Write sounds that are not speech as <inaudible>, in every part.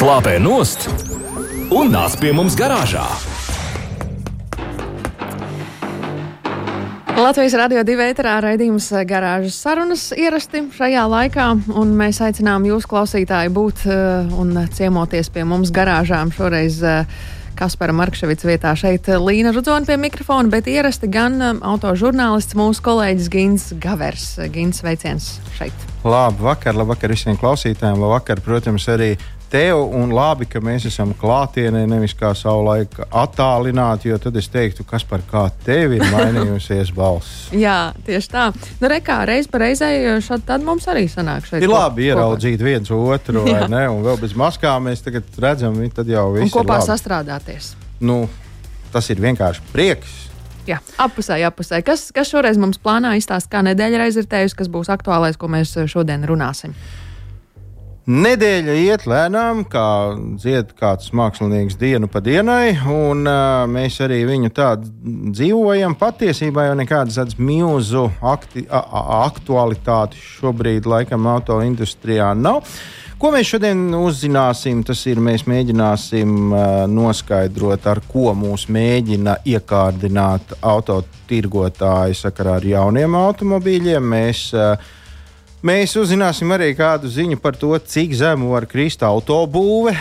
Slāpē nost un nāc pie mums garāžā! Latvijas radio divi ēterā raidījums garāžas sarunas ierasti šajā laikā, un mēs aicinām jūs, klausītāji, būt uh, un ciemoties pie mums garāžām šoreiz. Uh, Kaspara Markevits vietā šeit Līna Rudzona pie mikrofona, bet ierasti gan autožurnālists mūsu kolēģis Gins Gavers. Gins, sveiciens šeit! Labu vakar, labu vakar visiem klausītājiem, labu vakar, protams, arī tev, un labi, ka mēs esam klātienē, nevis kā savulaik attālināti, jo tad es teiktu, kas par kā tevi ir mainījusies balss. <laughs> Jā, tieši tā. Nu, re, kā reiz pa reizē, tad mums arī sanāk šeit. Ir labi kopā. ieraudzīt viens otru, ne? Un vēl bez maskām mēs tagad redzam, tad jau viss un kopā ir sastrādāties. Nu, tas ir vienkārši prieks. Jā, apusē, apusē. Kas, kas šoreiz mums plānā izstāst, kā nedēļa aizritējusi, kas būs aktuālais, ko mēs šodien runāsim? Nedēļa iet lēnām, kā dzied kāds mākslinieks dienu pa dienai, un uh, mēs arī viņu tādu dzīvojam. Patiesībā jau nekādas tādas milzu akti, a, a, aktualitātes šobrīd laikam auto industrijā nav. Ko mēs šodien uzzināsim, tas ir mēs mēģināsim uh, noskaidrot, ar ko mūs mēģina iekārdināt autotirgotāji sakarā ar jauniem automobīļiem. Mēs, uh, Mēs uzzināsim arī kādu ziņu par to, cik zemu var krist autobūve.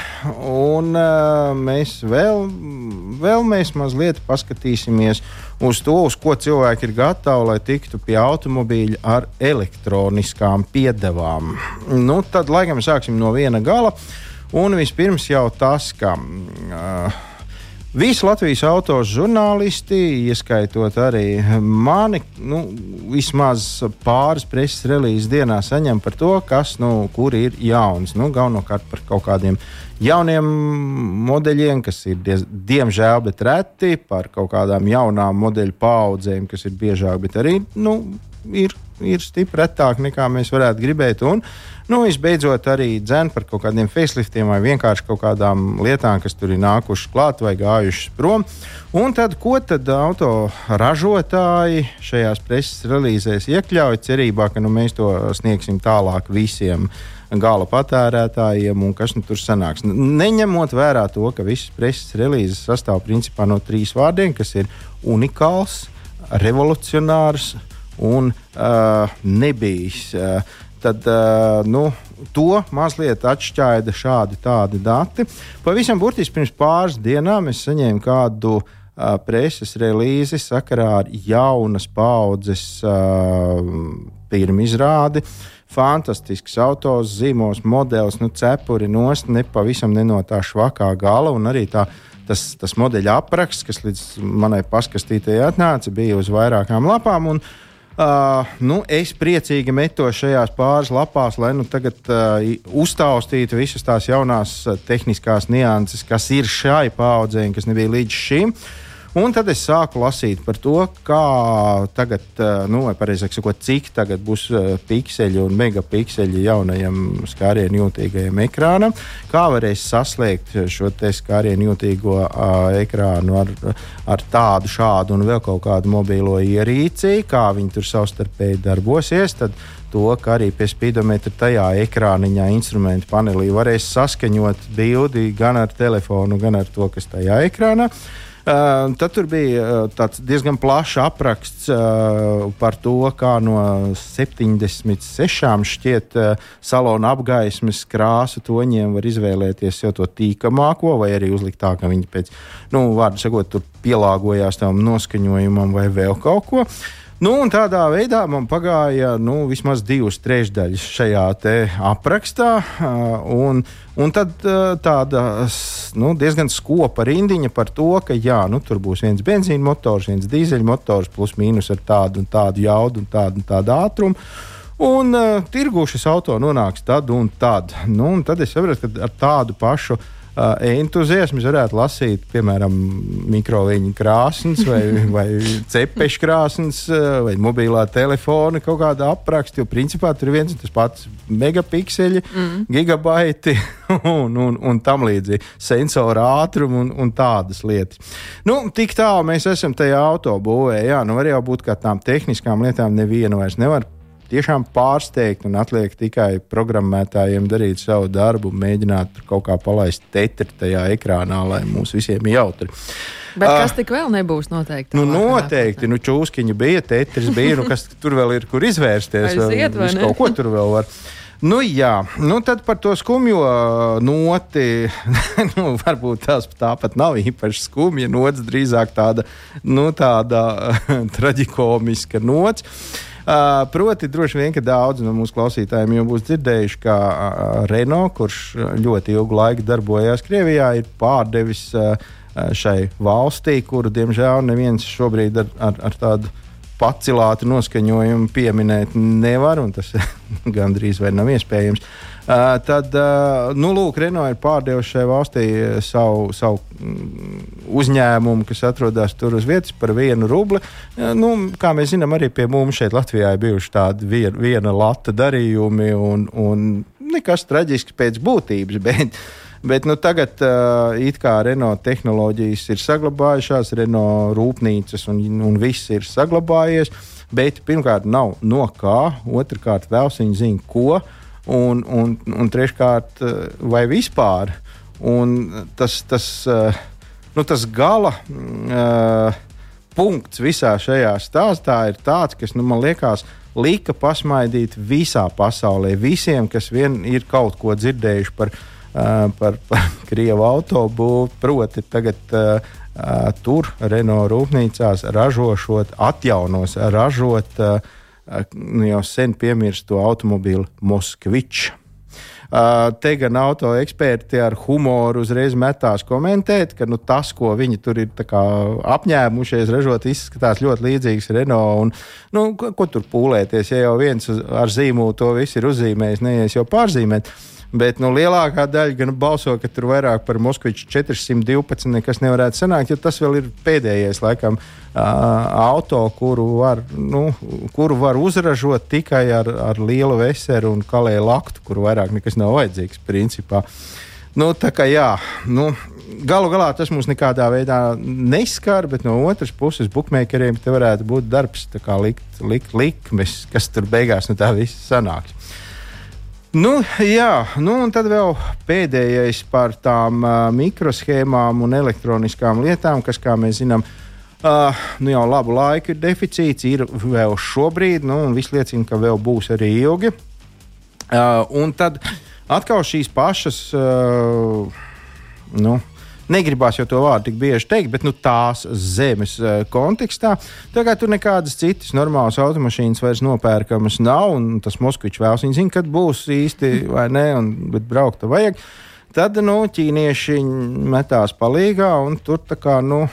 Un uh, mēs vēl, vēl mēs mazliet paskatīsimies uz to, uz ko cilvēki ir gatavi, lai tiktu pie automobīļa ar elektroniskām piedevām. Nu, tad, laikam, sāksim no viena gala. Un vispirms jau tas, ka. Uh, Visi Latvijas autos žurnālisti, ieskaitot arī mani, nu, vismaz pāris preses relīzes dienā saņem par to, kas, nu, ir jauns. Nu, galvenokārt par kaut kādiem jauniem modeļiem, kas ir diez, diemžēl, bet reti, par kaut kādām jaunām modeļu paudzēm, kas ir biežāk, bet arī nu, ir, ir stipri retāk nekā mēs varētu gribēt. Un, Nu, visbeidzot, arī dzēn par kaut kādiem faceliftiem vai vienkārši kaut kādām lietām, kas tur ir nākušas klāt vai gājušas prom. Un tad, ko tad auto ražotāji šajās preses relīzēs iekļauj cerībā, ka nu, mēs to sniegsim tālāk visiem gala patērētājiem un kas nu tur sanāks. Neņemot vērā to, ka visas preses relīzes sastāv principā no trīs vārdiem, kas ir unikāls, revolucionārs un uh, nebijis. Uh, tad nu, to mazliet atšķaida šādi tādi dati. Pavisam burtiski pirms pāris dienām es saņēmu kādu preses relīzi sakarā ar jaunas paudzes pirmizrādi. Fantastisks autos, zīmos, modelis, nu, cepuri nost, ne pavisam ne no tā švakā gala. Arī tā, tas, tas modeļa apraksts, kas līdz manai paskastītē atnāca, bija uz vairākām lapām. Un, uh, Uh, nu, es priecīgi metos šajās pāris lapās, lai nu tagad uh, uztaustītu visas tās jaunās uh, tehniskās nianses, kas ir šai paudzei, kas nebija līdz šim. Uh, Un tad es sāku lasīt par to, kā tagad, nu, pareizāk sakot, cik tagad būs pikseli un megapikseļi jaunajam skārienu jūtīgajam ekrānam, kā varēs saslēgt šo skārienu jūtīgo ekrānu ar, ar tādu, šādu un vēl kaut kādu mobilo ierīci, kā viņi tur savstarpēji darbosies. Tad, to, ka arī pie spīdometra tajā ekrāniņā, instrumentu panelī varēs saskaņot bildi gan ar telefonu, gan ar to, kas tajā ekrānā ir. Uh, tad tur bija uh, diezgan plašs apraksts uh, par to, kā no 76 šķiet salona apgaismes krāsu toņiem var izvēlēties jau to tīkamāko, vai arī uzlikt tā, ka viņi pēc, nu, vārdu sakot, pielāgojās tam noskaņojumam vai vēl kaut ko. Nu, tādā veidā man pagāja nu, vismaz divas trešdaļas šajā aprakstā. Un, un tad tāda nu, diezgan skopa rindiņa par to, ka jā, nu, tur būs viens benzīna motors, viens dīzeļmotors, plus mīnus ar tādu un tādu jaudu un tādu, un tādu ātrumu. Un uh, tirgu šis auto nonāks tad un tad. Nu, un tad es saprotu, ka ar tādu pašu uh, entuziasms varētu lasīt, piemēram, mikroviņu krāsnes, vai, <laughs> vai cepešu krāsnes, vai mobilā telefona kaut kāda apraksta. Jo principā tur ir viens un tas pats megapikseļi, mm. gigabaiti <laughs> un, un, un tam līdzīgi sensoru ātrumu un, un tādas lietas. Nu, tik tālu mēs esam tajā autobūvē. Jā, nu var jau būt, ka tām tehniskām lietām nevienu vairs nevar tiešām pārsteigti un atliek tikai programmētājiem darīt savu darbu, mēģināt kaut kā palaist tetri tajā ekrānā, lai mums visiem jautri. Bet kas tik vēl nebūs noteikti? Nu, noteikti, nu, čūskiņi bija, tetris bija, nu, kas tur vēl ir, kur izvērsties. Vai ne? Kaut ko tur vēl var. Nu, jā, nu tad par to skumjo noti. <laughs> nu, varbūt tās tāpat nav īpaši skumja nots, drīzāk tāda, nu, tāda <laughs> traģikomiska nots. Uh, proti, droši vien, ka daudzi no mūsu klausītājiem jau būs dzirdējuši, ka uh, Renault, kurš ļoti ilgu laiku darbojās Krievijā, ir pārdevis uh, šai valstī, kuru, diemžēl, neviens šobrīd ar, ar, ar tādu pacilātu noskaņojumu pieminēt nevar, un tas <laughs> gandrīz vai nav iespējams. Uh, tad, uh, nu, lūk, Renault ir pārdevusi šai valstī savu, savu mm, uzņēmumu, kas atrodas tur uz vietas par vienu rubli. Uh, nu, kā mēs zinām, arī pie mums šeit Latvijā ir bijuši tādi vien, viena lata darījumi, un, un nekas traģisks pēc būtības. <laughs> Bet, Bet nu, tagad uh, it kā Renault tehnoloģijas ir saglabājušās, Renault rūpnīcas un, un viss ir saglabājies. Bet pirmkārt, nav no kā, otrkārt, vēl viņi zina, ko, un, un, un treškārt, uh, vai vispār. Un tas, tas, uh, nu, tas gala uh, punkts visā šajā stāstā ir tāds, kas nu, man liekas, lika pasmaidīt visā pasaulē, visiem, kas vien ir kaut ko dzirdējuši par par, par <laughs> Krievu autobūvu. Proti, tagad tur Renault rūpnīcās ražošot, atjaunos ražot uh, nu jau sen piemirsto automobīlu Moskviču. Uh, te gan auto eksperti ar humoru uzreiz metās komentēt, ka nu, tas, ko viņi tur ir apņēmušies ražot, izskatās ļoti līdzīgs Renault. Un, nu, ko, ko tur pūlēties, ja jau viens ar zīmolu to visu ir uzzīmējis, neies jau pārzīmēt. Uh, Bet nu, lielākā daļa gan balso, ka tur vairāk par Moskviču 412 nekas nevarētu sanākt, jo tas vēl ir pēdējais laikam, auto, kuru var, nu, kuru var uzražot tikai ar, ar lielu veseru un kalēju laktu, kuru vairāk nekas nav vajadzīgs principā. Nu, tā kā jā, nu, galu galā tas mums nekādā veidā neskar, bet no otras puses, bookmakeriem te varētu būt darbs, kā likt, likt likmes, kas tur beigās no tā viss sanāks. Nu, jā, nu, un tad vēl pēdējais par tām uh, mikroshēmām un elektroniskām lietām, kas, kā mēs zinām, uh, nu jau labu laiku ir deficīts, ir vēl šobrīd, nu, un viss liecina, ka vēl būs arī ilgi. Uh, un tad atkal šīs pašas. Uh, nu, negribās jau to vārdu tik bieži teikt, bet nu, tās zemes uh, kontekstā. Tagad tur nekādas citas normālas automašīnas vairs nopērkamas nav, un tas Moskvičs vēlas. Viņi zina, kad būs īsti vai nē, un, bet braukt vajag. Tad nu, ķīnieši metās palīgā un tur kā, nu,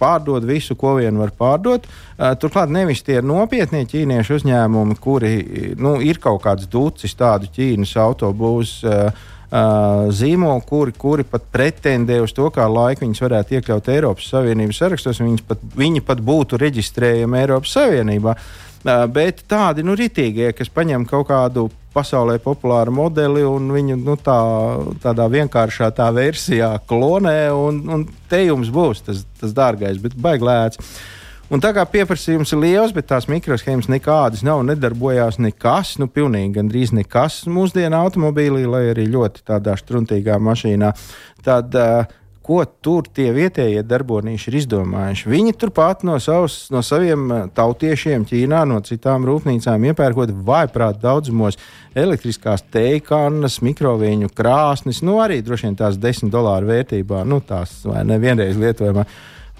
pārdod visu, ko vien var pārdot. Uh, turklāt nevis tie nopietnie ķīniešu uzņēmumi, kuri nu, ir kaut kāds ducis tādu Ķīnas autobūvas. Uh, zīmoli, kuri, kuri pat pretendē uz to, kā laiku viņus varētu iekļaut Eiropas Savienības sarakstos. Pat, viņi pat būtu reģistrējami Eiropas Savienībā. Uh, bet tādi nu, ritīgie, kas paņem kaut kādu pasaulē populāru modeli un viņu nu, tā, tādā vienkāršā tā versijā klonē, un, un te jums būs tas, tas dārgais, bet baiglēts. Un tā kā pieprasījums ir liels, bet tās mikroshēmas nekādas nav, nedarbojās nekas, nu, pilnīgi gandrīz nekas mūsdienu automobīlī, lai arī ļoti tādā struntīgā mašīnā. Tad, uh, ko tur tie vietējie darbonīši ir izdomājuši. Viņi turpat no, savus, no saviem tautiešiem Ķīnā, no citām rūpnīcām iepērkot vaiprāt daudzumos elektriskās teikannas, mikroviņu krāsnes, nu arī droši vien tās 10 dolāru vērtībā, nu tās vai ne vienreiz lietojamā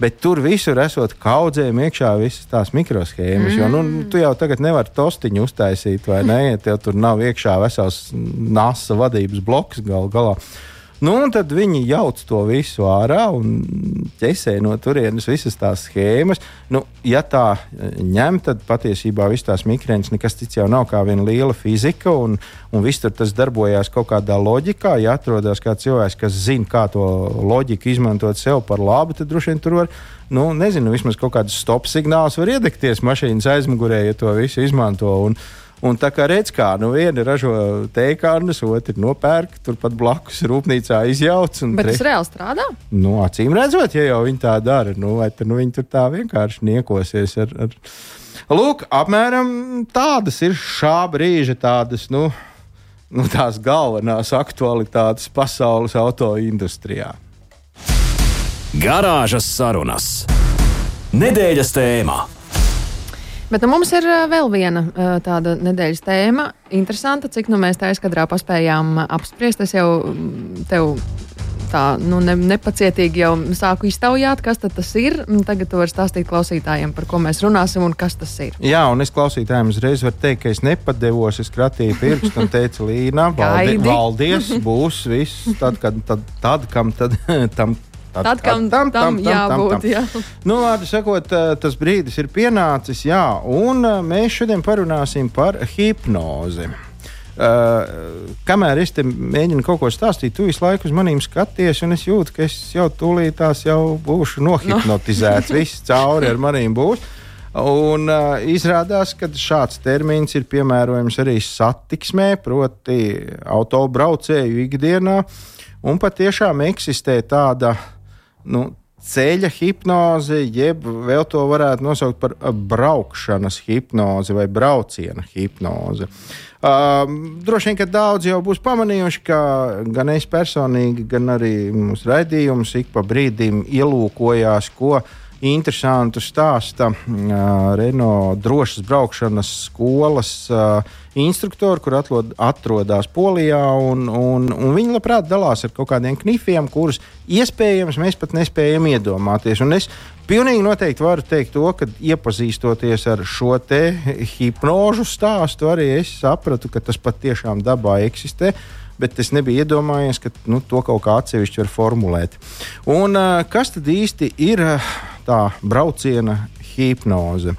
bet tur visur esot kaudzēm iekšā visas tās mikroshēmas. Mm. Jo nu, mm. tu jau tagad nevari tostiņu uztaisīt, vai ne? Ja tur nav iekšā vesels NASA vadības bloks gal galā. Nu, tad viņi jauc to visu ārā un ķesē no turienes visas tās schēmas. Nu, ja tā ņem, tad patiesībā viss tās mikrēns nekas cits jau nav kā viena liela fizika, un, un viss tur tas darbojās kaut kādā loģikā. Ja atrodas kāds cilvēks, kas zina, kā to loģiku izmantot sev par labu, tad droši vien tur var nu, nezinu, vismaz kaut kāds stop signāls var iedegties mašīnas aizmugurē, ja to visu izmanto. Un, Un tā kā redz, kā nu, viena ražo teikārnas, otra nopērk, turpat blakus rūpnīcā izjauc. Bet tre... tas reāli strādā? Nu, acīm redzot, ja jau viņi tā dara, nu, vai tad nu, viņi tur tā vienkārši niekosies ar. ar Lūk, apmēram tādas ir šā brīža tādas, nu, nu tās galvenās aktualitātes pasaules auto industrijā. Garāžas sarunas. Nedēļas tēmā. Bet nu, mums ir uh, vēl viena uh, tāda nedēļas tēma. Interesanta, cik nu, mēs tā aizkadrā paspējām apspriest. Es jau mm, tev tā nu, ne, nepacietīgi jau sāku iztaujāt, kas tas ir. Tagad tu vari stāstīt klausītājiem, par ko mēs runāsim un kas tas ir. Jā, un es klausītājiem uzreiz varu teikt, ka es nepadevos, es kratīju pirkstu un teicu, Līna, valdi, valdies, būs viss, tad, kad, tad, tad kam tad, <laughs> tam Tad, tad kam tam, tam, tam jābūt? Tam, tam. Jā. Nu, vārdu sakot, tas brīdis ir pienācis, jā, un mēs šodien parunāsim par hipnozi. Uh, kamēr es te mēģinu kaut ko stāstīt, tu visu laiku uz maniem skaties, un es jūtu, ka es jau tūlītās jau būšu nohipnotizēts. No. <laughs> Viss cauri ar maniem būs. Un uh, izrādās, ka šāds termins ir piemērojams arī satiksmē, proti, autobraucēju ikdienā. Un patiešām eksistē tāda nu, ceļa hipnoze, jeb vēl to varētu nosaukt par braukšanas hipnozi vai brauciena hipnozi. Uh, droši vien, ka daudz jau būs pamanījuši, ka gan es personīgi, gan arī mūsu raidījums ik pa brīdim ielūkojās, ko interesantu stāsta uh, Renault drošas braukšanas skolas uh, instruktori, kur atlod, atrodas Polijā. Un, un, un viņi labprāt dalās ar kaut kādiem knifiem, kurus iespējams mēs pat nespējam iedomāties. Un es pilnīgi noteikti varu teikt to, ka iepazīstoties ar šo hipnožu stāstu, arī es sapratu, ka tas patiešām dabā eksistē bet es nebiju iedomājies, ka nu, to kaut kā atsevišķi var formulēt. Un, uh, kas tad īsti ir uh, tā brauciena hipnoze?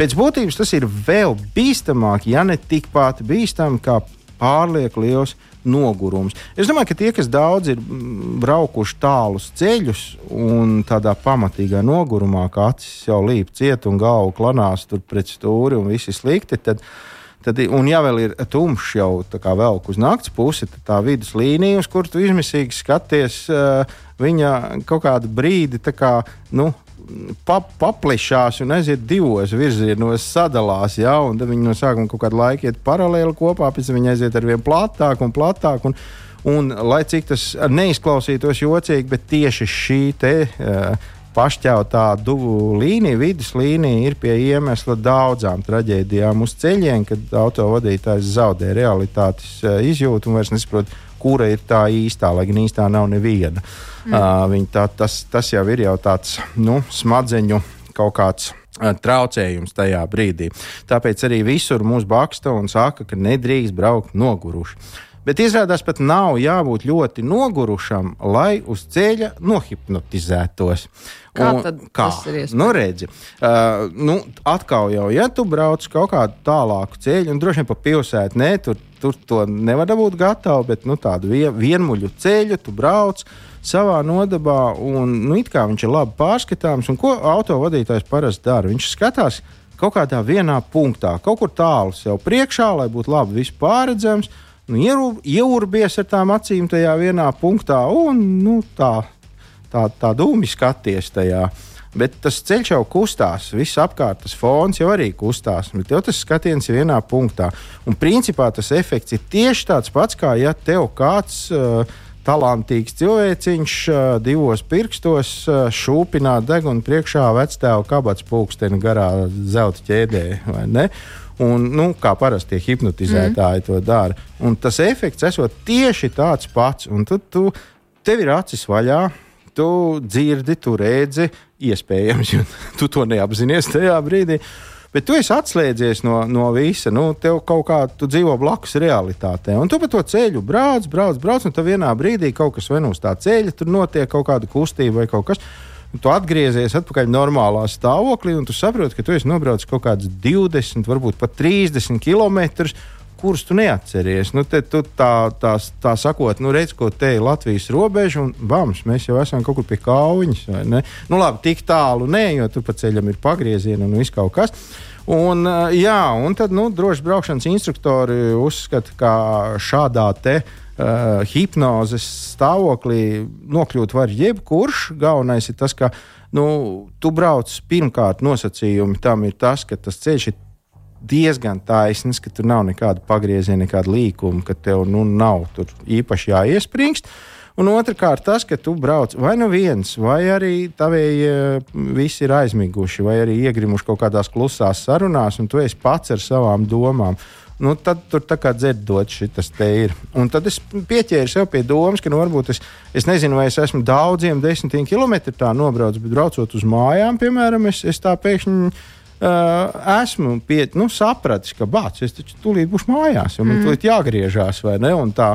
Pēc būtības tas ir vēl bīstamāk, ja ne tikpat bīstami kā pārlieku liels nogurums. Es domāju, ka tie, kas daudz ir mm, braukuši tālus ceļus un tādā pamatīgā nogurumā, kā acis jau līp ciet un galva klanās tur pret stūri un viss ir slikti, tad, tad, un ja vēl ir tumšs jau velk uz nakts pusi, tad tā vidus līnija, uz kur tu izmisīgi skaties, viņa kaut kādu brīdi kā, nu, pap, paplišās un aiziet divos virzienos, sadalās. Ja, viņi no sākuma kaut kādu laiku iet paralēli kopā, pēc tam viņi aiziet ar vien platāk un platāk. Un, un, lai cik tas neizklausītos jocīgi, bet tieši šī te. Uh, Pašķautā līnija, vidus līnija ir pie iemesla daudzām traģēdijām uz ceļiem, kad autovadītājs zaudē realitātes uh, izjūtu un vairs nesaprot, kura ir tā īstā, lai gan īstā nav neviena. Mm. Uh, tā, tas, tas jau ir jau tāds nu, smadzeņu kaut kāds traucējums tajā brīdī. Tāpēc arī visur mūs baksta un saka, ka nedrīkst braukt noguruši. Bet izrādās, pat nav jābūt ļoti nogurušam, lai uz ceļa nohipnotizētos. Kā un, kā? tas ir iespējams? Nu, redzi, uh, nu, atkal jau, ja tu brauc kaut kādu tālāku ceļu, un droši vien pa pilsētu, ne, tur, tur to nevar dabūt gatavu, bet nu, tādu vien, vienmuļu ceļu tu brauc savā nodabā, un nu, it kā viņš ir labi pārskatāms. Ko autovadītājs parasti dara? Viņš skatās kaut kādā vienā punktā, kaut kur tālu sev priekšā, lai būtu labi viss pārredzams. Nu, Ieurbies ar tām acīm tajā vienā punktā, un nu, tā tā, tā dūmi skaties tajā. Bet tas ceļš jau kustās, viss apkārt, tas fons jau arī kustās. Bet tev tas skatiens ir vienā punktā. Un principā tas efekts ir tieši tāds pats, kā ja tev kāds. Uh, talantīgs cilvēciņš divos pirkstos šūpinā degunu priekšā vectēva kabats pulksteni garā zelta ķēdē. Un, nu, kā parasti tie hipnotizētāji mm. to dara. Un tas efekts esot tieši tāds pats. Un tu, tu, tev ir acis vaļā, tu dzirdi, tu redzi, iespējams, jo <laughs> tu to neapzinājies tajā brīdī. Bet tu esi atslēdzies no, no visa. Nu, tev kaut kā tu dzīvo blakus realitātei. Un tu pa to ceļu brauc, brauc, brauc, un tad vienā brīdī kaut kas nu uz tā ceļa, tur notiek kaut kāda kustība vai kaut kas. Tu atgriezies atpakaļ normālā stāvoklī, un tu saproti, ka tu esi nobraucis kaut kādus 20, varbūt pat 30 km kurus tu neatceries. Nu, te, tu tā, tā, tā sakot, nu, redz, ko te ir Latvijas robeža, un bams, mēs jau esam kaut kur pie kaujas. Nu, labi, tik tālu nē, jo tur pa ceļam ir pagriezieni un viss kaut kas. Un, jā, un tad nu, droši braukšanas instruktori uzskata, ka šādā te uh, hipnozes stāvoklī nokļūt var jebkurš. Galvenais ir tas, ka nu, tu brauc pirmkārt nosacījumi tam ir tas, ka tas ceļš ir diezgan taisns, ka tur nav nekāda pagrieziena, nekāda līkuma, ka tev nu, nav īpaši jāiespringst. Un otrkārt, tas, ka tu brauc vai nu viens, vai arī tavēji eh, visi ir aizmiguši, vai arī iegrimuši kaut kādās klusās sarunās, un tu esi pats ar savām domām. Nu, tad tur tā kā dzirdot, šis te ir. Un tad es pieķēru sev pie domas, ka nu, varbūt es, es nezinu, vai es esmu daudziem desmitiem kilometriem tā nobraucis, bet braucot uz mājām, piemēram, es, es tā pēkšņi uh, esmu pie, nu, sapratis, ka bācis, es taču tūlīt būšu mājās, jo man mm. tūlīt jāgriežās, vai ne? Un tā,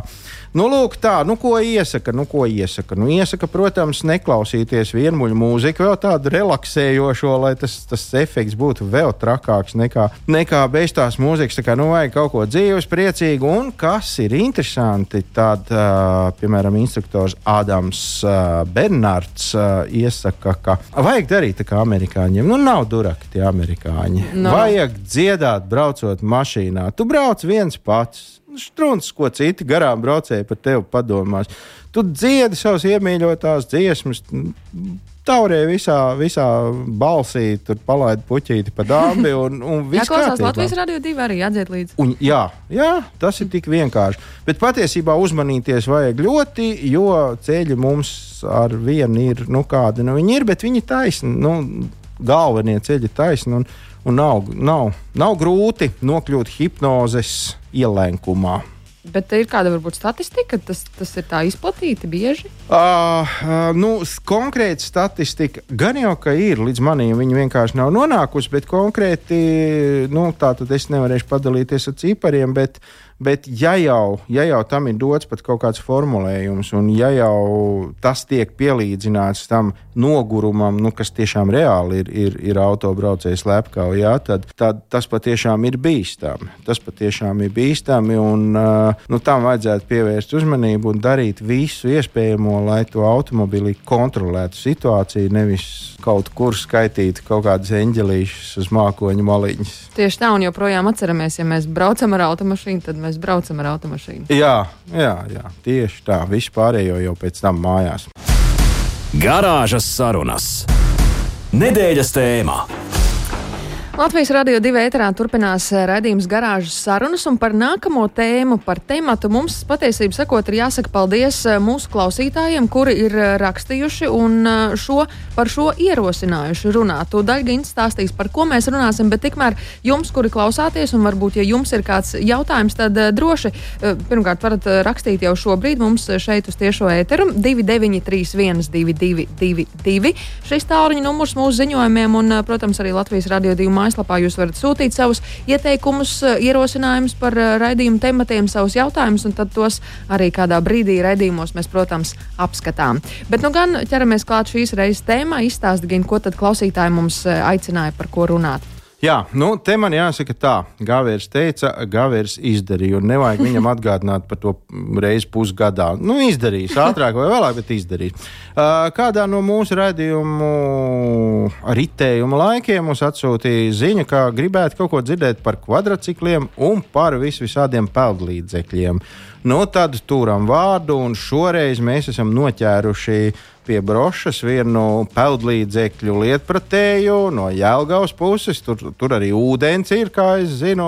nu, lūk, tā, nu, ko iesaka? Nu, ko iesaka? Nu, iesaka, protams, neklausīties vienmuļu mūziku, vēl tādu relaksējošo, lai tas, tas efekts būtu vēl trakāks nekā, nekā bez tās mūzikas. Tā kā, nu, vajag kaut ko dzīves, priecīgu, un kas ir interesanti, tad, uh, piemēram, instruktors Ādams uh, Bernards uh, iesaka, ka vajag darīt tā kā amerikāņiem. Nu, nav duraki tie amerikāņi amerikāņi. No. Vajag dziedāt, braucot mašīnā. Tu brauc viens pats. Strunts, ko citi garām braucēji par tevi padomās. Tu dziedi savas iemīļotās dziesmas, taurē visā, visā balsī, tur palaid puķīti pa dāmbi. Un, un <laughs> jā, klausās Latvijas radio divi arī jādzied līdzi. Un, jā, jā, tas ir tik vienkārši. Bet patiesībā uzmanīties vajag ļoti, jo ceļi mums ar vienu ir, nu kādi nu viņi ir, bet viņi taisni. Nu, galvenie ceļi taisni un, un nav, nav, nav grūti nokļūt hipnozes ielēkumā. Bet ir kāda varbūt statistika, tas, tas ir tā izplatīti bieži? Uh, uh, nu, konkrēti statistika gan jau ka ir, līdz manim viņa vienkārši nav nonākusi, bet konkrēti, nu, tā tad es nevarēšu padalīties ar cipariem, bet Bet, ja jau, ja jau tam ir dots pat kaut kāds formulējums, un ja jau tas tiek pielīdzināts tam nogurumam, nu, kas tiešām reāli ir, ir, ir autobraucējs lepkaujā, tad, tad tas patiešām ir bīstami. Tas patiešām ir bīstami, un nu, tam vajadzētu pievērst uzmanību un darīt visu iespējamo, lai to automobili kontrolētu situāciju, nevis kaut kur skaitītu kaut kādas eņģelīšas uz mākoņa maliņas. Tieši tā, un joprojām atceramies, ja mēs braucam ar automašīnu, tad mēs braucam ar automašīnu. Jā, jā, jā tieši tā. Viss pārējo jau pēc tam mājās. Garāžas sarunas. Nedēļas tēmā. Latvijas radio divi ēterā turpinās eh, raidījums garāžas sarunas, un par nākamo tēmu, par tematu mums patiesībā sakot, ir jāsaka paldies eh, mūsu klausītājiem, kuri ir eh, rakstījuši un šo, par šo ierosinājuši runāt. To Daļgins stāstīs, par ko mēs runāsim, bet tikmēr jums, kuri klausāties, un varbūt, ja jums ir kāds jautājums, tad droši pirmkārt varat rakstīt jau šobrīd mums šeit uz tiešo ēteru 2931 222. Šis tālruņa numurs mūsu ziņojumiem un, protams, arī Latvijas radio divu mājaslapā jūs varat sūtīt savus ieteikumus, eh, ierosinājumus par eh, raidījumu tematiem, savus jautājumus, un tad tos arī kādā brīdī raidījumos mēs, protams, apskatām. Bet nu gan ķeramies klāt šīs reizes tēmā, izstāstīt, ko tad klausītāji mums eh, aicināja par ko runāt. Jā, nu, te man jāsaka tā, Gāvers teica, Gāvers izdarīja, un nevajag viņam atgādināt par to reizi pusgadā. Nu, izdarījis, ātrāk vai vēlāk, bet izdarījis. Uh, kādā no mūsu raidījumu ritējuma laikiem mums atsūtīja ziņa, ka gribētu kaut ko dzirdēt par kvadrcikliem un par vis visādiem peldlīdzekļiem. Nu, tad turam vārdu, un šoreiz mēs esam noķēruši pie brošas vienu peldlīdzekļu lietpratēju no Jēlgavas puses. Tur, tur arī ūdens ir, kā es zinu.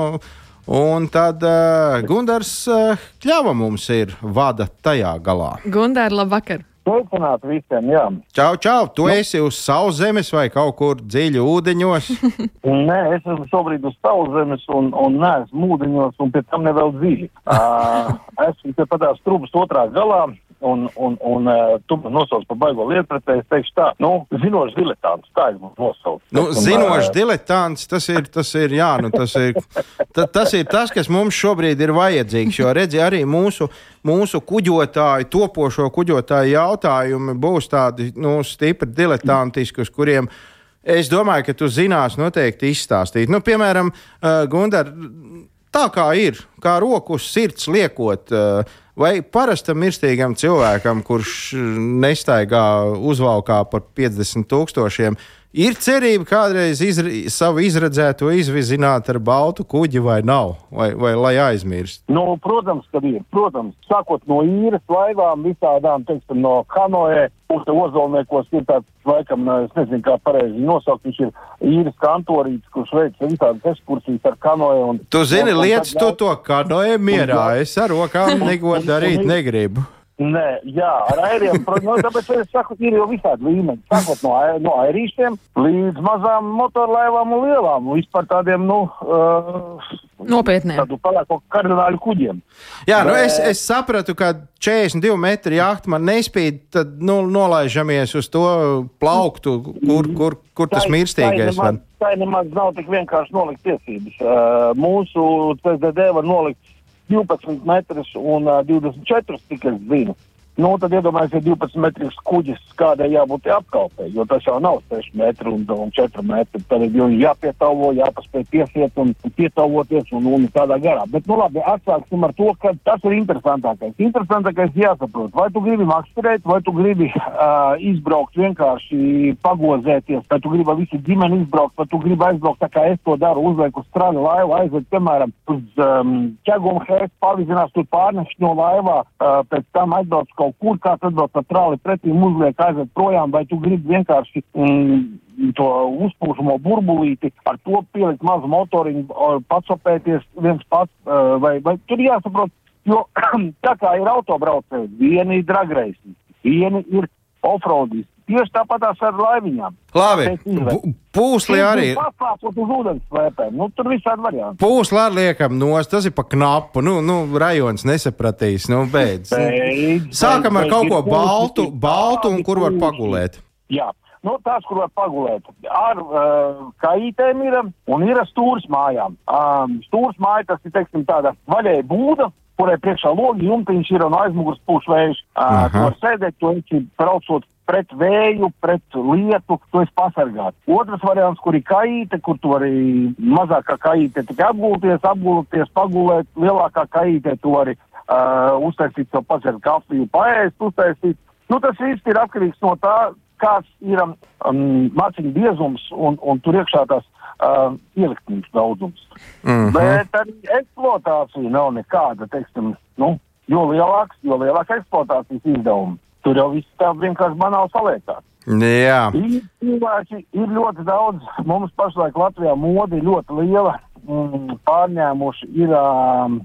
Un tad uh, Gunārs uh, Kļava mums ir vada tajā galā. Gunārs, labvakar! Sveicināt visiem, jā. Čau, čau! Tu nu. esi uz sauszemes vai kaut kur dziļi ūdeņos? <laughs> Nē, es esmu šobrīd uz sauszemes un, un neesmu ūdeņos un pēc tam nevēl dziļi. <laughs> Uh, esmu te padās trubas otrā galā un, un, un uh, tu man nosauc par baigo lietpratēju, es teikšu tā, nu, zinošs diletants, tā es būtu nosauc. Nu, zinošs diletants, tas ir, tas ir, jā, nu, tas ir, ta, tas ir tas, kas mums šobrīd ir vajadzīgs, jo redzi arī mūsu, mūsu kuģotāju, topošo kuģotāju jautājumi būs tādi, nu, stipri diletantiski, uz kuriem es domāju, ka tu zinās noteikti izstāstīt. Nu, piemēram, uh, Gundar, tā kā ir, kā roku uz sirds liekot, uh, Vai parastam mirstīgam cilvēkam, kurš nestaigā uzvalkā par 50 tūkstošiem, Ir cerība kādreiz izra savu izredzēto izvizināt ar baltu kuģi vai nav, vai, vai lai aizmirst? Nu, protams, ka ir. Protams, sākot no īres laivām, visādām, teiksim, no kanoē, uz ozolniekos ir tāds, laikam, es nezinu, kā pareizi nosaukt, viņš ir īres kantorīts, kurš veic visādas ekskursijas ar kanoē. Un, tu zini, lietas tu to kanoē mierā, es ar rokām neko darīt negribu. Nē, jā, ar airiem, protams, nu, tāpēc es saku, ir jau visādi līmeņi. Sākot no, no airīšiem līdz mazām motorlaivām un lielām, vispār tādiem, nu, uh, nopietniem. Tādu palāko kardināļu kuģiem. Jā, Bet... nu es, es sapratu, ka 42 metru jahta man nespīd, tad nu, nolaižamies uz to plauktu, kur, kur, kur tas mirstīgais var. Tā nemaz nav tik vienkārši nolikt tiesības. Uh, mūsu CSDD var nolikt 12 metrus un uh, 24 tikai zinu. Nu, tad iedomājieties, ja 12 metrus kuģis kādai jābūt apkalpē, jo tas jau nav 6 metri un, un 4 metri. Tad ir jāpietaulo, jāpaspēj piesiet un pietauloties un, un tādā garā. Bet, nu labi, atsāksim ar to, ka tas ir interesantākais. Interesantākais jāsaprot, vai tu gribi makšķerēt, vai tu gribi uh, izbraukt vienkārši pagozēties, vai tu gribi visu ģimeni izbraukt, vai tu gribi aizbraukt tā kā es to daru, uzliek uz strāļa laivu, aizved, piemēram, uz um, ķegumu hēstu, pavizinās tur pārnešķi no laivā, uh, pēc tam aizbrauc kaut kaut kur, kāds atbrauc ar trāli pretī, uzliek aizved projām, vai tu gribi vienkārši mm, to uzpūšamo burbulīti, ar to pielikt mazu motoriņu, patsopēties viens pats, vai, vai tur jāsaprot, jo <clears throat> tā kā ir autobraucēji, vieni ir dragreisi, vieni ir offroadisti. Tieši tāpat ar laiviņām. Labi, pūsli arī. Pārslēpot uz ūdens slēpēm. Nu, tur visādi varianti. Pūsli arī liekam nost, tas ir pa knapu. Nu, nu rajons nesapratīs. Nu, beidz. beidz Sākam beidz, ar kaut ko baltu, baltu un kur var pagulēt. Jā. Nu, tās, kur var pagulēt, ar uh, kaitēm ir un ir stūris mājām. Um, stūris māja tas ir, teiksim, tāda vaļēja būda, kurai priekšā logi jumtiņš ir un aizmugurs pūš vējš. Uh, tu var sēdēt, tu esi braucot pret vēju, pret lietu, tu esi pasargāts. Otrs variants, kur ir kaīte, kur tu vari mazākā kaīte tikai apgulties, apgulties, pagulēt, lielākā kaīte tu vari uh, uztaisīt savu padzert kafiju, paēst, uztaisīt. Nu, tas viss ir atkarīgs no tā, kāds ir um, maciņu biezums un, un tur iekšā tās uh, ieliktības daudzums. Mm -hmm. Bet arī eksploatācija nav nekāda, teiksim, nu, jo lielāks, jo lielāka eksploatācijas izdevuma. Tur jau viss tā vienkārši banāli saliekās. Jā. Ir cilvēki, ir ļoti daudz. Mums pašlaik Latvijā mode ir ļoti liela. Mm, pārņēmuši ir um,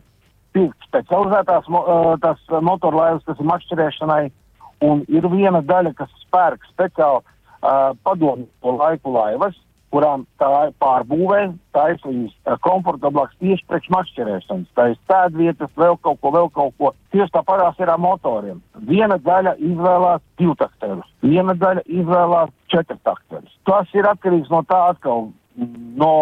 specializētās mo, uh, motorlaivas, kas ir makšķerēšanai, un ir viena daļa, kas spērk speciāli uh, padomju laiku laivas, kurām tā ir pārbūvē, ir viņas komfortablāks tieši priekš mašķerēšanas. Tā ir sēdvietas, vēl kaut ko, vēl kaut ko. Tieši tāpatās ir ar motoriem. Viena daļa izvēlās divtakterus, viena daļa izvēlās četrtakterus. Tas ir atkarīgs no tā atkal no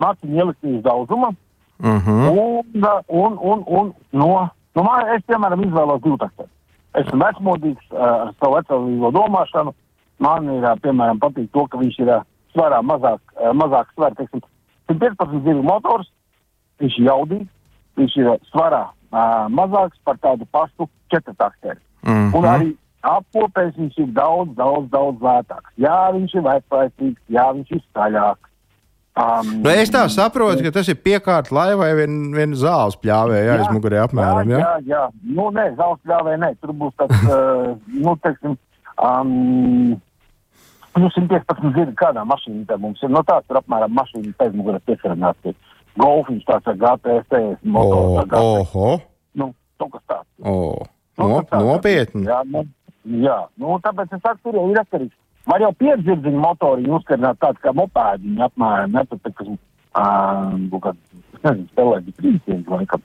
maciņa elektrības daudzuma. Uh mhm. -huh. un, un, un, un no, no man, es, piemēram, izvēlos divtakterus. Esmu vecmodīgs ar savu veco domāšanu. Man ir, piemēram, patīk to, ka viņš ir svarā mazāk, eh, mazāk svar, teiksim, 115 zivu motors, viņš ir jaudīgs, viņš ir svarā uh, mazāks par tādu pašu četrtakteri. Mm -hmm. Un arī apkopēs viņš ir daudz, daudz, daudz lētāks. Jā, viņš ir vecprātīgs, jā, viņš ir skaļāks. Um, nu, es tā saprotu, ka tas ir piekārt laivai vien, vien zāles pļāvēja aizmugurē apmēram. Jā, jā, jā. Nu, nē, zāles pļāvēja, nē, tur būs tāds, uh, <laughs> nu, teiksim, um, Nu, 115 zina, kādā mašīnā tā mums ir. No tāds ir apmēram mašīna pēcmugurē piesarināts. Golfiņš tāds ar GTS, motors. Oh, oho. Nu, kaut kas tāds. Oh. Nu, no, nopietni. Jā, nu, jā, nu, tāpēc es saku, tur ir atkarīgs. Var jau piedzirdziņu motori uzskarināt tādu kā mopēdiņu apmēram, ne, tad, kas, uh, kaut kā, nezinu, spēlēt trīsdienas laikam.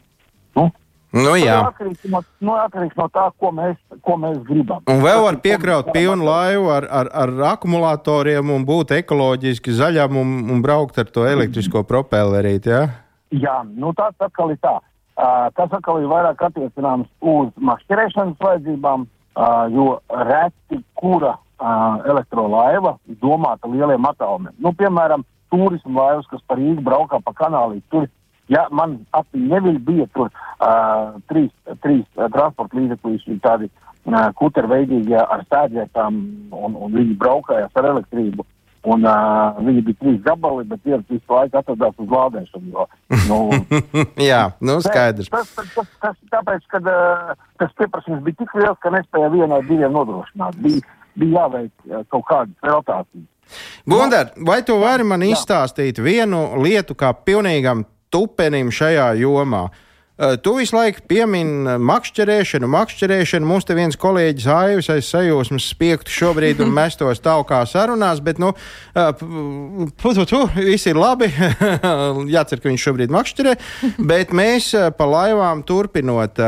Nu, Nu, jā, atkarīgs no, no, atkarīgs no tā, ko mēs, ko mēs gribam. Un vēl var piekraut pilnu laivu ar, ar, ar akumulatoriem un būt ekoloģiski zaļam un, un braukt ar to elektrisko propellerīti. Ja? Jā, nu tas atkal ir tā. Uh, tas atkal ir vairāk attiecināms uz mašķerēšanas vajadzībām, uh, jo reti kura uh, elektrolaiva domāta lieliem attālumiem. Nu, piemēram, turismu laivas, kas par Rīgu braukā pa kanālī, tur Ja man apziņā neviļ bija tur uh, trīs, trīs uh, transporta līdzekļi, tādi uh, kuterveidīgi ar sēdvietām, un, un viņi braukājās ar elektrību. Un, uh, viņi bija trīs gabali, bet viens visu laiku atradās uz lādēšanu. Jo, nu, <laughs> Jā, nu skaidrs. Tas, tas, tas, tas tāpēc, ka uh, tas pieprasījums bija tik liels, ka nespēja vienai diviem nodrošināt. Bija, bija jāveic uh, kaut kādas rotācijas. Gundar, vai tu vari man izstāstīt vienu lietu kā pilnīgam tupenim šajā jomā? Uh, tu visu laiku piemini makšķerēšanu, makšķerēšanu. Mums te viens kolēģis Aivis aiz sajūsmas spiegtu šobrīd un <laughs> mestos taukā sarunās, bet, nu, uh, pu, tu, tu, viss ir labi. <laughs> Jācer, ka viņš šobrīd makšķerē, bet mēs pa laivām turpinot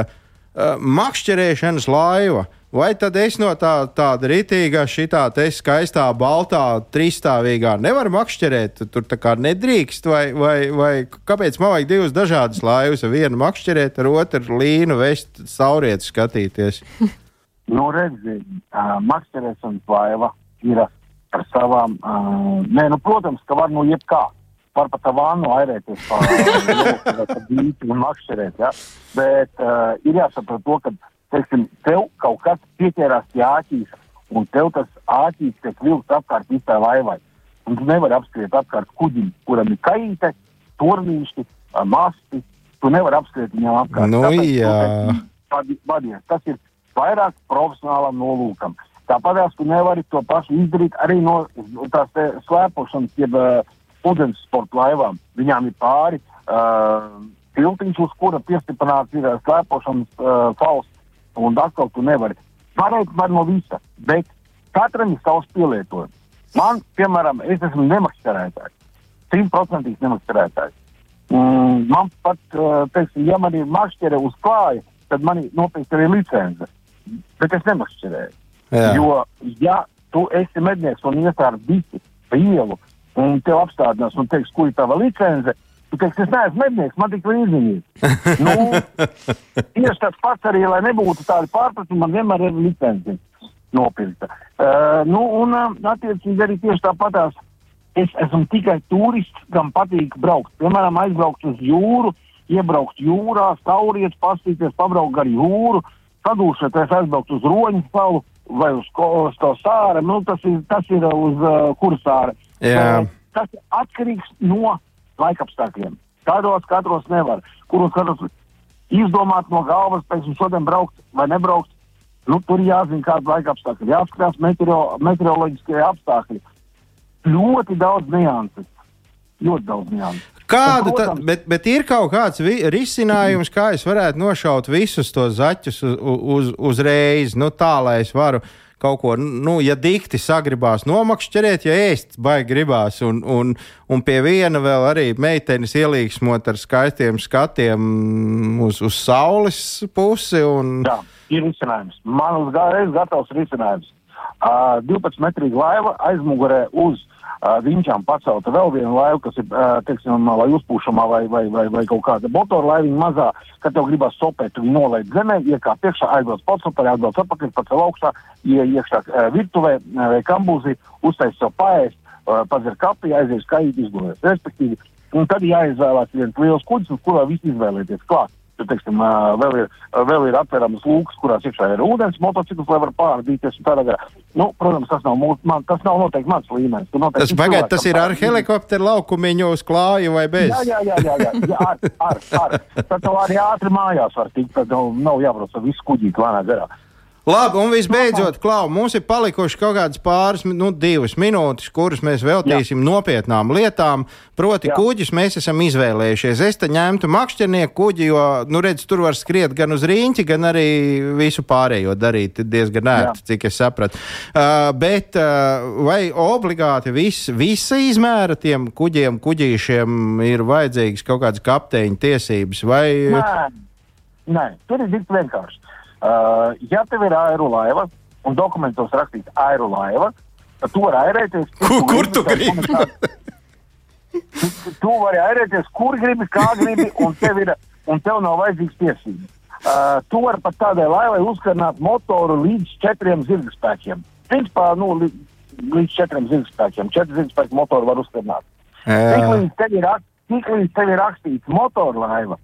makšķerēšanas laiva. Vai tad es no tā, tāda rītīga, šitā skaistā, baltā, trīsstāvīgā nevaru makšķerēt? Tur tā kā nedrīkst, vai, vai, vai kāpēc man vajag divas dažādas laivas? Vienu makšķerēt, ar otru līnu vest sauriet skatīties. Nu, redziet, uh, makšķerēšanas laiva ir ar savām, uh, nē, nu, protams, ka var nu jebkā. Var pat vānu airēties pa dīķi un makšķerēt, ja? Bet uh, ir jāsaprot to, ka teiksim, tev kaut kas pieķērās pie āķīs, un tev tas āķis tiek vilkts apkārt visai laivai. Un tu nevari apskriet apkārt kuģim, kuram ir kaite, tornīši, masti. Tu nevari apskriet viņam apkārt. Nu, Tāpēc, jā. tu, vadies, tas ir vairāk profesionālam nolūkam. Tāpat tu nevari to pašu izdarīt arī no tās slēpošanas, jeb uh, ūdens sporta laivām. Viņām ir pāri uh, tiltiņš, uz kura piestiprināts ir uh, slēpošanas uh, fausts un atkal tu nevari. Varētu var no visa, bet katram ir savs pielietojums. Man, piemēram, es esmu nemakšķerētājs, simtprocentīgs nemakšķerētājs. Mm, man pat, teiksim, ja man ir makšķere uz klāja, tad man ir nopietna arī licence. Bet es nemakšķerēju. Jā. Jo, ja tu esi mednieks un iesāri bici pa ielu, un tev apstādinās un teiks, kur ir tava licence, Tu teiksi, es neesmu mednieks, man tik līdzīgi. nu, <laughs> tieši tas pats arī, lai nebūtu tādi pārpratumi, man vienmēr ir licence nopirkta. Uh, nu, un uh, attiecīgi arī tieši tāpatās. Es esmu tikai turists, kam patīk braukt. Piemēram, aizbraukt uz jūru, iebraukt jūrā, sauriet, pastīties, pabraukt gar jūru, sadūšoties, aizbraukt uz roņu salu vai uz, ko, uz to sāra. Nu, tas ir, tas ir uz uh, kursāra. Jā. Uh, tas ir atkarīgs no laikapstākļiem. Kādos katros nevar. Kuros katros izdomāt no galvas, pēc tam šodien braukt vai nebraukt. Nu, tur jāzina, kāda laika apstākļi, jāskatās meteo, meteoroloģiskie apstākļi. Ļoti daudz nianses. Ļoti daudz nianses. Kāda tad, protams- bet, bet ir kaut kāds risinājums, kā es varētu nošaut visus tos zaķus uz, uz, uzreiz, nu tā, lai es varu kaut ko, nu, ja dikti sagribās nomakšķerēt, ja ēst baigi gribās, un, un, un pie viena vēl arī meitenes ielīgsmot ar skaistiem skatiem uz, uz saules pusi. Un, Jā, ir risinājums. Man uzreiz gatavs risinājums. Uh, 12 metrīga laiva aizmugurē uz uh, viņām pacelta vēl viena laiva, kas ir, teiksim, vai uzpūšamā vai, vai, vai, vai kaut kāda motora laiviņa mazā, kad tev gribas sopēt, tu viņu nolaid zemē, iekāp priekšā, aizbrauc pats upē, aizbrauc atpakaļ, pacel augstā, ie, iekšā virtuvē vai kambūzī, uztais sev paēst, padzer kapi, aizies kājīt, izgulēs. Respektīvi, un tad jāizvēlās viens liels kuģis, uz kurā viss izvēlēties klāt. Tur, teiksim, vēl ir, vēl ir atveramas lūkas, kurās iekšā ir ūdens, motocikls, lai var pārdīties. Nu, protams, tas nav, mūs, man, tas nav noteikti mans līmenis. Tas, pagaid, tas ir ar helikopteru laukumiņu uz klāju vai bez? Jā, jā, jā, jā, jā, ar, ar, ar. Tad tev arī ātri mājās var tikt, tad nav, nav jābrauc ar visu kuģīti lēnā garā. Labi, un visbeidzot, Klau, mums ir palikuši kaut kādas pāris, nu, divas minūtes, kuras mēs veltīsim Jā. nopietnām lietām. Proti, Jā. Jā. kuģis mēs esam izvēlējušies. Es te ņemtu makšķernieku kuģi, jo, nu, redz, tur var skriet gan uz rīņķi, gan arī visu pārējo darīt diezgan ērti, cik es sapratu. Uh, bet uh, vai obligāti vis, visa izmēra tiem kuģiem, kuģīšiem ir vajadzīgas kaut kādas kapteiņa tiesības? Vai, Nē, nē, tur ir tik vienkārši. Uh, ja tev ir aerolaiva un dokumentos rakstīts aerolaiva, tad tu vari airēties. Kur- kur tu gribi? tu, tu vari airēties, kur gribi, kā gribi, un tev, ir, un tev nav vajadzīgs tiesības. Uh, tu vari pat tādai laivai uzkarināt motoru līdz četriem zirgspēkiem. Principā, nu, līdz četriem zirgspēkiem. Četri zirgspēki motoru var uzkarināt. Tik Jā. līdz tev ir, rak- tev ir rakstīts motorlaiva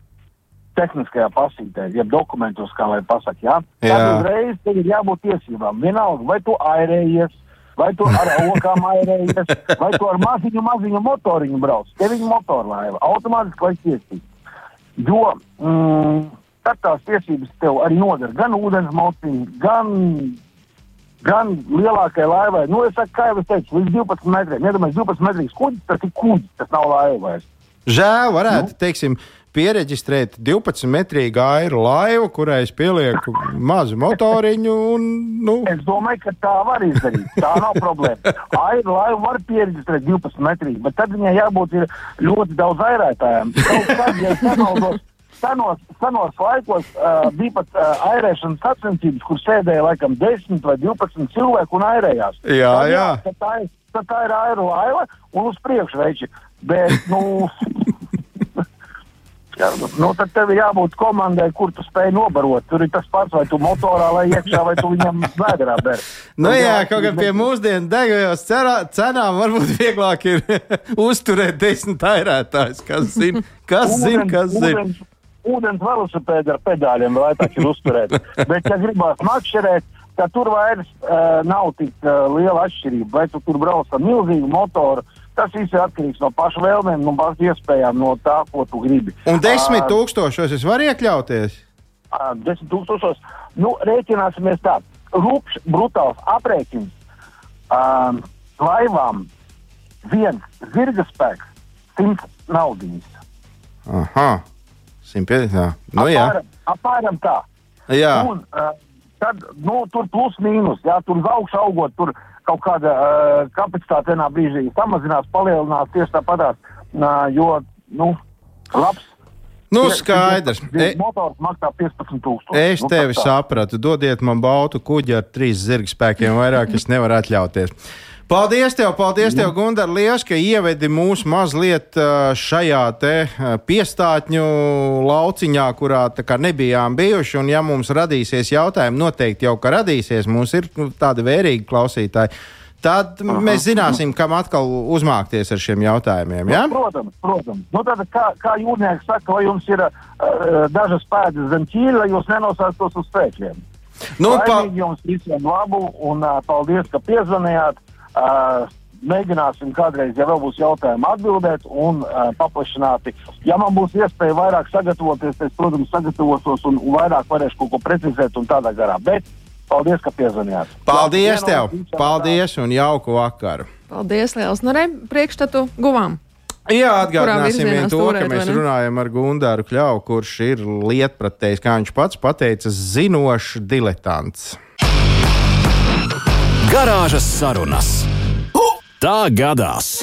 tehniskajā pasītē, jeb dokumentos, kā lai pasakā, jā, tad uzreiz tev ir jābūt tiesībām. Vienalga, vai tu airējies, vai tu ar okām airējies, vai tu ar maziņu, maziņu motoriņu brauc. Te viņa motorlaiva automātiski vai tiesīgi. Jo mm, tad tās tiesības tev arī nodara gan ūdens mociņi, gan, gan lielākai laivai. Nu, es saku, kā jau es teicu, līdz 12 metriem. Iedomājieties, 12 metrīgs kuģis, tas ir kuģis, tas nav laiva vairs. Žēl, varētu, nu? teiksim, pieregistrēt 12 metrīgu airu laivu, kurai es pielieku mazu motoriņu. Un, nu. Es domāju, ka tā var izdarīt. Tā nav problēma. Airu laivu var pieregistrēt 12 metrīgi, bet tad viņai jābūt ļoti daudz airētājiem. Kaut kad, ja es nemaldos, senos, senos laikos uh, bija pat uh, airēšanas sacensības, kur sēdēja laikam 10 vai 12 cilvēku un airējās. Jā, tad, jā. Tad tā, ir, tad tā ir airu laiva un uz priekšu veiči. Bet, nu, Jā, nu, tad tev ir jābūt komandai, kur tu spēj nobarot. Tur ir tas pats, vai tu motorā lai iekšā, vai tu viņam vēdā ber. Nu, jā, jā, kaut kā pie mūsdienu degvielas cenām varbūt vieglāk ir <laughs> uzturēt desmit airētājus. Kas zina, kas zina, kas zina. Ūdens, velosipēdi ar pedāļiem tā ir uzturēt. Bet, ja gribās makšķerēt, tad tur vairs uh, nav tik uh, liela atšķirība. Vai tu tur brauc ar milzīgu motoru, Tas viss ir atkarīgs no paša vēlmēm, no paša iespējām, no tā, ko tu gribi. Un desmit tūkstošos es varu iekļauties? Desmit tūkstošos. Nu, rēķināsimies tā. Rūpš, brutāls aprēķins uh, laivām viens zirga spēks, simts naudiņas. Aha, 150. Nu, jā. apmēram, apmēram tā. Jā. Un, uh, tad, nu, tur plus mīnus, jā, tur uz augšu augot, tur kaut kāda uh, kapacitāte vienā brīdī samazinās, palielinās tieši tāpatās, uh, jo, nu, labs. Nu, skaidrs. E, motors maksā 15,000. Es nu, tevi sapratu. Dodiet man baltu kuģi ar trīs zirgspēkiem, vairāk es nevaru atļauties. Paldies, tev, paldies, tev, Gunār, liels, ka ievedi mūs mazliet šajā te piestātņu lauciņā, kurā nebijām bijuši. Un, ja mums radīsies jautājumi, noteikti jau ka radīsies, mums ir nu, tādi vērīgi klausītāji. Tad Aha. mēs zināsim, kam atkal uzmākties ar šiem jautājumiem. Ja? Nu, protams, protams. Nu, tad, kā, kā jūrnieks saka, vai jums ir uh, dažas pēdas zem ķīļa, lai jūs nenosēstos uz spēkiem. Nu, pa... Jums visiem labu un uh, paldies, ka piezvanījāt. Uh, mēģināsim kādreiz, ja vēl būs jautājumi, atbildēt un uh, paplašināti. Ja man būs iespēja vairāk sagatavoties, es, protams, sagatavotos un, vairāk varēšu kaut ko precizēt un tādā garā. Bet paldies, ka piezvanījāt. Paldies Jā, tev! Vienu, paldies un jauku vakaru! Paldies, Liels! Nu, re, priekšstatu guvām! Jā, atgādināsim vien to, turēt, ka mēs runājam ar Gunāru Kļavu, kurš ir lietpratējs, kā viņš pats pateica, zinošs diletants. Garāžas sarunas. Tā gadās!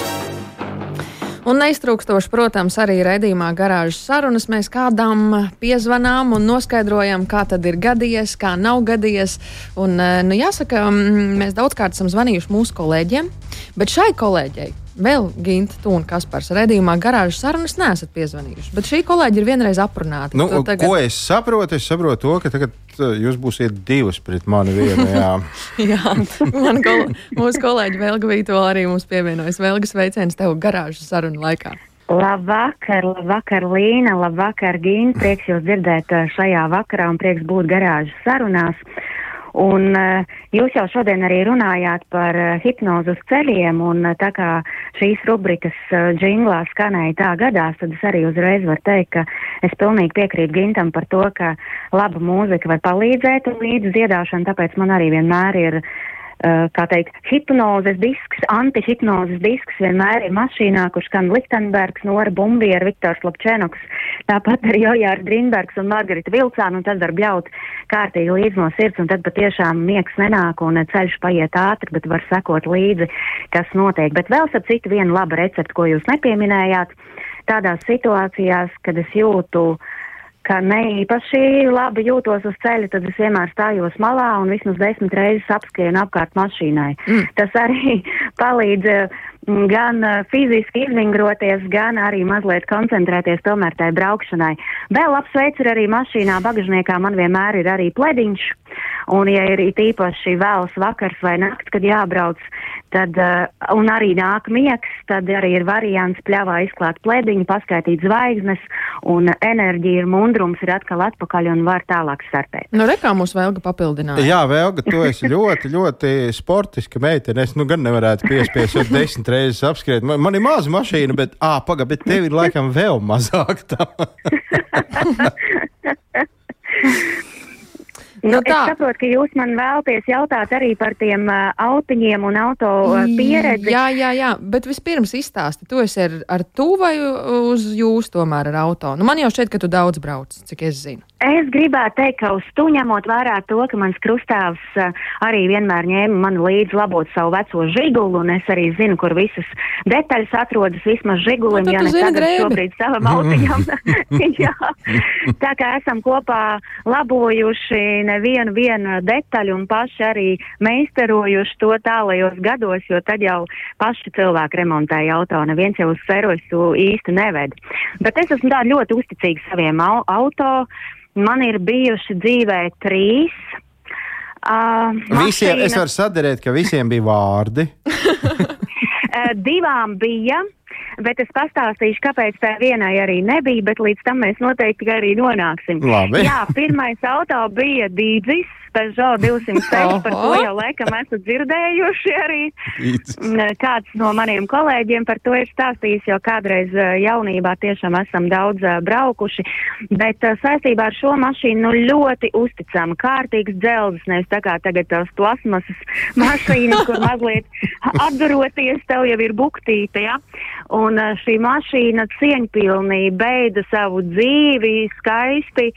Un neiztrūkstoši, protams, arī raidījumā garāžas sarunas mēs kādām piezvanām un noskaidrojam, kā tad ir gadījies, kā nav gadījies. Un, nu, jāsaka, mēs daudzkārt esam zvanījuši mūsu kolēģiem, bet šai kolēģei vēl Ginta, tu un Kaspars redzījumā garāžas sarunas neesat piezvanījuši. Bet šī kolēģi ir vienreiz aprunāta. Nu, tagad... Ko es saprotu? Es saprotu to, ka tagad uh, jūs būsiet divas pret mani vienu. Jā, <laughs> jā man kol mūsu kolēģi Velga Vīto arī mums pievienojas. Velgas veiciens tev garāžas sarunu laikā. Labvakar, labvakar, Līna, labvakar, Gīna. Prieks jūs dzirdēt uh, šajā vakarā un prieks būt garāžas sarunās. Un uh, jūs jau šodien arī runājāt par uh, hipnozu ceļiem, un uh, tā kā šīs rubrikas džinglā skanēja tā gadās, tad es arī uzreiz varu teikt, ka es pilnīgi piekrītu Gintam par to, ka laba mūzika var palīdzēt un līdz dziedāšana, tāpēc man arī vienmēr ir Eh, kā teikt, hipnozes disks, antihipnozes disks vienmēr ir mašīnā, kurš skan Liktenbergs, Nora Bumbiera, Viktors Lapčenoks, tāpat arī Jojārs Grīnbergs un Margarita Vilcāna, un tad var bļaut kārtīgi līdz no sirds, un tad patiešām miegs nenāk un ceļš paiet ātri, bet var sekot līdzi, kas notiek. Bet vēl sap citu vienu labu receptu, ko jūs nepieminējāt, tādās situācijās, kad es jūtu, uh, ka ne īpaši labi jūtos uz ceļa, tad es vienmēr stājos malā un vismaz desmit reizes apskrienu apkārt mašīnai. Mm. Tas arī <laughs> palīdz mm, gan uh, fiziski izvingroties, gan arī mazliet koncentrēties tomēr tai braukšanai. Vēl apsveicu arī mašīnā bagažniekā man vienmēr ir arī plediņš. Un, ja ir īpaši vēls vakars vai nakts, kad jābrauc, Tad, uh, un arī nāk miegs, tad arī ir variants pļāvā izklāt plēdiņu, paskaitīt zvaigznes, un enerģija ir mundrums, ir atkal atpakaļ un var tālāk startēt. Nu, rekā mūs vēlga papildināt. Jā, Vēlga, tu esi ļoti, ļoti sportiska meitene. Es nu gan nevarētu piespiest, jo desmit reizes apskriet. Man, man ir maza mašīna, bet, ā, paga, bet tev ir laikam vēl mazāk <laughs> Nu, Nu, es tā. saprotu, ka jūs man vēlaties jautāt arī par tiem uh, autiņiem un auto uh, pieredzi. Jā, jā, jā, bet vispirms izstāsti, tu esi ar, ar tu vai uz jūs tomēr ar auto? Nu, man jau šķiet, ka tu daudz brauc, cik es zinu. Es gribētu teikt, ka uz to ņemot vērā to, ka mans krustāvs uh, arī vienmēr ņēma mani līdzi labot savu veco žigulu, un es arī zinu, kur visas detaļas atrodas vismaz žigulim, Nu, ja tu ne tagad drēbi. šobrīd savam autiņam. <laughs> Jā. Tā kā esam kopā labojuši nevienu vienu detaļu un paši arī meistarojuši to tālajos gados, jo tad jau paši cilvēki remontēja auto, neviens jau uz servisu īsti neved. Bet es esmu tā ļoti uzticīga saviem au auto. Man ir bijuši dzīvē trīs. Uh, Visiem, es mašīnas. varu sadarīt, ka visiem bija vārdi. <laughs> Eh, divām bija, bet es pastāstīšu, kāpēc tā vienai arī nebija, bet līdz tam mēs noteikti arī nonāksim. Labi. Jā, pirmais auto bija Dīdzis, Peugeot 206, par to Oho. jau laikam esat dzirdējuši arī. Mm, Kāds no maniem kolēģiem par to ir stāstījis, jo kādreiz eh, jaunībā tiešām esam daudz eh, braukuši, bet eh, saistībā ar šo mašīnu nu, ļoti uzticama, kārtīgs dzelzs, nevis tā kā tagad tās plasmasas <laughs> mašīnas, kur mazliet <laughs> atduroties, tev jau ir buktīte, ja? Un eh, šī mašīna cieņpilnī beida savu dzīvi skaisti.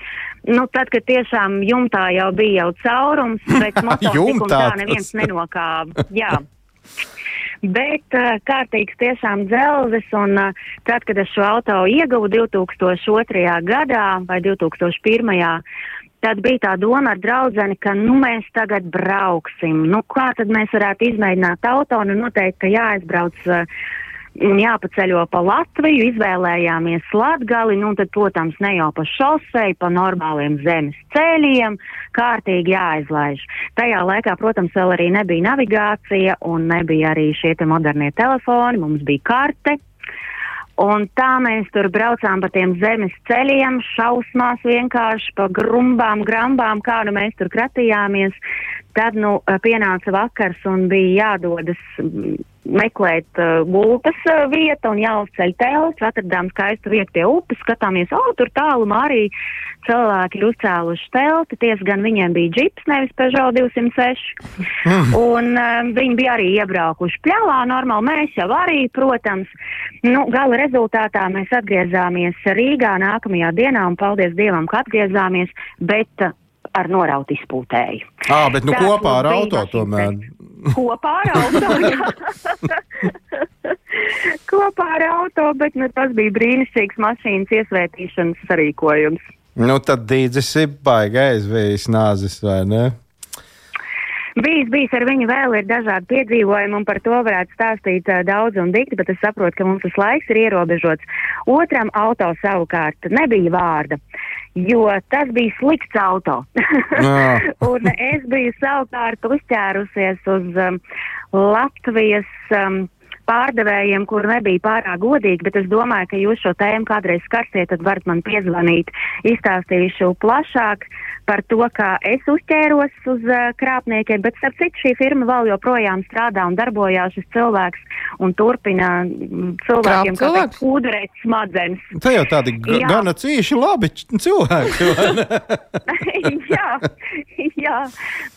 Nu, tad, kad tiešām jumtā jau bija jau caurums, bet <laughs> motociklu tā neviens nenokāva. Jā. Bet uh, kārtīgs tiešām dzelzis, un uh, tad, kad es šo auto ieguvu 2002. gadā vai 2001. Tad bija tā doma ar draudzeni, ka nu mēs tagad brauksim. Nu, kā tad mēs varētu izmēģināt auto? Nu, noteikti, ka jāaizbrauc uh, un jāpaceļo pa Latviju, izvēlējāmies Latgali, nu tad, protams, ne jau pa šoseju, pa normāliem zemes ceļiem, kārtīgi jāizlaiž. Tajā laikā, protams, vēl arī nebija navigācija un nebija arī šie te modernie telefoni, mums bija karte. Un tā mēs tur braucām pa tiem zemes ceļiem, šausmās vienkārši pa grumbām, grambām, kā nu mēs tur kratījāmies. Tad, nu, pienāca vakars un bija jādodas meklēt uh, gultas uh, vietu un jāuzceļ telts. Atradām skaistu vietu pie upes, skatāmies, o, tur tālumā arī cilvēki ir uzcēluši telti. Ties gan viņiem bija džips, nevis Peugeot 206. <laughs> Un um, viņi bija arī iebraukuši pļāvā, normāli mēs jau arī, protams. Nu, gala rezultātā mēs atgriezāmies Rīgā nākamajā dienā un paldies Dievam, ka atgriezāmies, bet uh, ar norautu izpūtēju. Ā, bet nu Tāds kopā ar auto tomēr. Kopā ar auto, <laughs> kopā ar auto, bet nu, tas bija brīnišķīgs mašīnas iesvētīšanas sarīkojums. Nu, tad dīdzis ir baigais vējs nāzis, vai ne? Bijis, bijis ar viņu vēl ir dažādi piedzīvojumi, un par to varētu stāstīt uh, daudz un dikti, bet es saprotu, ka mums tas laiks ir ierobežots. Otram auto savukārt nebija vārda, jo tas bija slikts auto. <laughs> Un es biju savukārt uzķērusies uz um, Latvijas. Um, Pārdevējiem, kur nebija pārāk godīgi, bet es domāju, ka jūs šo tēmu kādreiz skarsiet, tad varat man piezvanīt. Izstāstīšu plašāk par to, kā es uzķēros uz uh, krāpniekiem, bet starp citu šī firma vēl joprojām strādā un darbojās šis cilvēks un turpina mm, cilvēkiem, kā cilvēks? teikt, kūderēt smadzenes. Tā jau tādi Jā. gana cīši labi cilvēki. <laughs> jā, jā,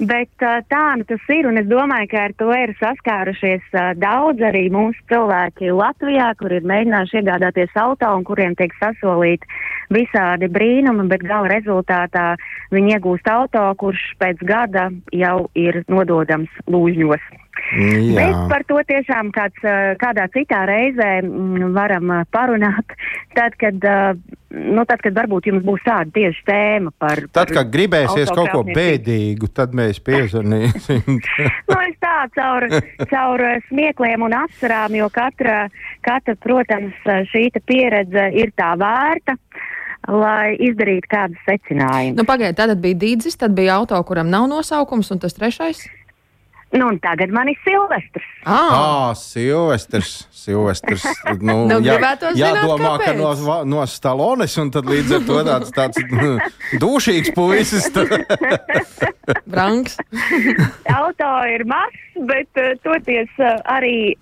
bet uh, tā nu tas ir, un es domāju, ka ar to ir saskārušies uh, daudz arī mūsu cilvēki Latvijā, kur ir mēģinājuši iegādāties auto un kuriem tiek sasolīti visādi brīnumi, bet gala rezultātā viņi iegūst auto, kurš pēc gada jau ir nododams lūžņos. Jā. Bet par to tiešām kāds, kādā citā reizē mm, varam parunāt, tad, kad, nu, tad, kad varbūt jums būs tāda tieši tēma par. Tad, par kad gribēsies kaut ko bēdīgu, tad mēs piezvanīsim. <laughs> Nu, es tā caur, caur smiekliem un asarām, jo katra, katra, protams, šī pieredze ir tā vērta, lai izdarītu kādus secinājumus. Nu, Pagaidiet, tad bija dīdzis, tad bija auto, kuram nav nosaukums, un tas trešais. Nu, un tagad man ir Silvestris. Ah, Ah, Silvestris. Silvestris. Nu, <laughs> Nu, jā, gribētu zināt, jādomā, ka no, no Stalones, un tad līdz ar to tāds, tāds <laughs> nu, dūšīgs puisis. Branks. <laughs> Auto ir mazs, bet uh, toties uh, arī,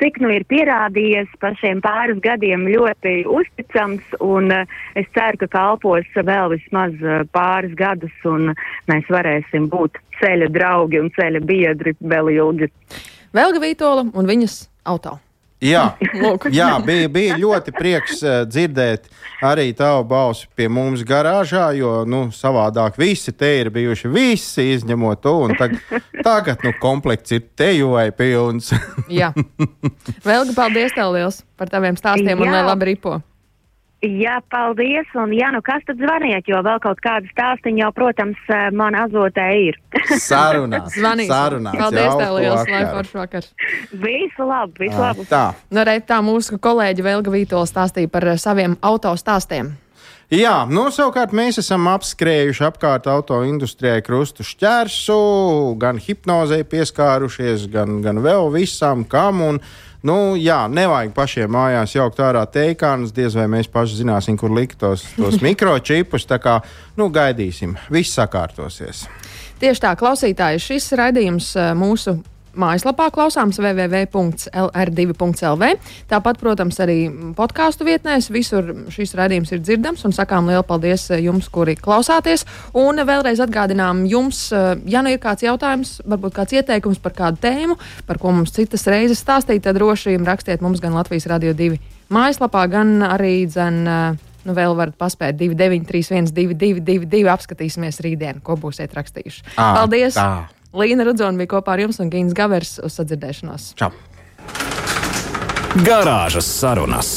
cik nu ir pierādījies pa šiem pāris gadiem ļoti uzticams, un uh, es ceru, ka kalpos vēl vismaz uh, pāris gadus, un mēs varēsim būt ceļa draugi un ceļa biedri vēl ilgi. Velga Vītola un viņas auto. Jā, <laughs> jā bija, bija ļoti prieks uh, dzirdēt arī tavu balsi pie mums garāžā, jo nu, savādāk visi te ir bijuši visi izņemot to. un Tag, <laughs> tagad nu, komplekts ir teju vai pilns. Jā. <laughs> Velga, paldies tev liels par taviem stāstiem un Jā. lai labi ripo. Jā, paldies, un jā, nu kas tad zvaniet, jo vēl kaut kāda stāstiņa jau, protams, uh, man azotē ir. <laughs> Sarunās. Zvanīsim. Sarunās. Paldies tev liels, lai vakaru. foršs vakars. visu labu, visu labu. Tā. Nu, arī tā mūsu kolēģi Velga Vītola stāstīja par eh, saviem auto stāstiem. Jā, nu, savukārt mēs esam apskrējuši apkārt auto industrijai krustu šķērsu, gan hipnozei pieskārušies, gan, gan vēl visam, kam. Un, nu, jā, nevajag pašiem mājās jaukt ārā teikānus, diez vai mēs paši zināsim, kur likt tos, tos <laughs> mikročipus. Tā kā nu, gaidīsim, viss sakārtosies. Tieši tā, klausītāji, šis raidījums eh, mūsu mājaslapā klausāms www.lr2.lv. Tāpat, protams, arī podkāstu vietnēs. Visur šis raidījums ir dzirdams un sakām lielu paldies eh, jums, kuri klausāties. Un vēlreiz atgādinām jums, eh, ja nu ir kāds jautājums, varbūt kāds ieteikums par kādu tēmu, par ko mums citas reizes stāstīt, tad droši rakstiet mums gan Latvijas Radio 2 mājaslapā, gan arī dzen. eh, Nu, vēl varat paspēt 2931, 222, apskatīsimies rītdien, ko būsiet rakstījuši. Ā, Paldies! tā. Līna Rudzona bija kopā ar jums un Gīns Gavers uz sadzirdēšanos. Čau! Garāžas sarunas.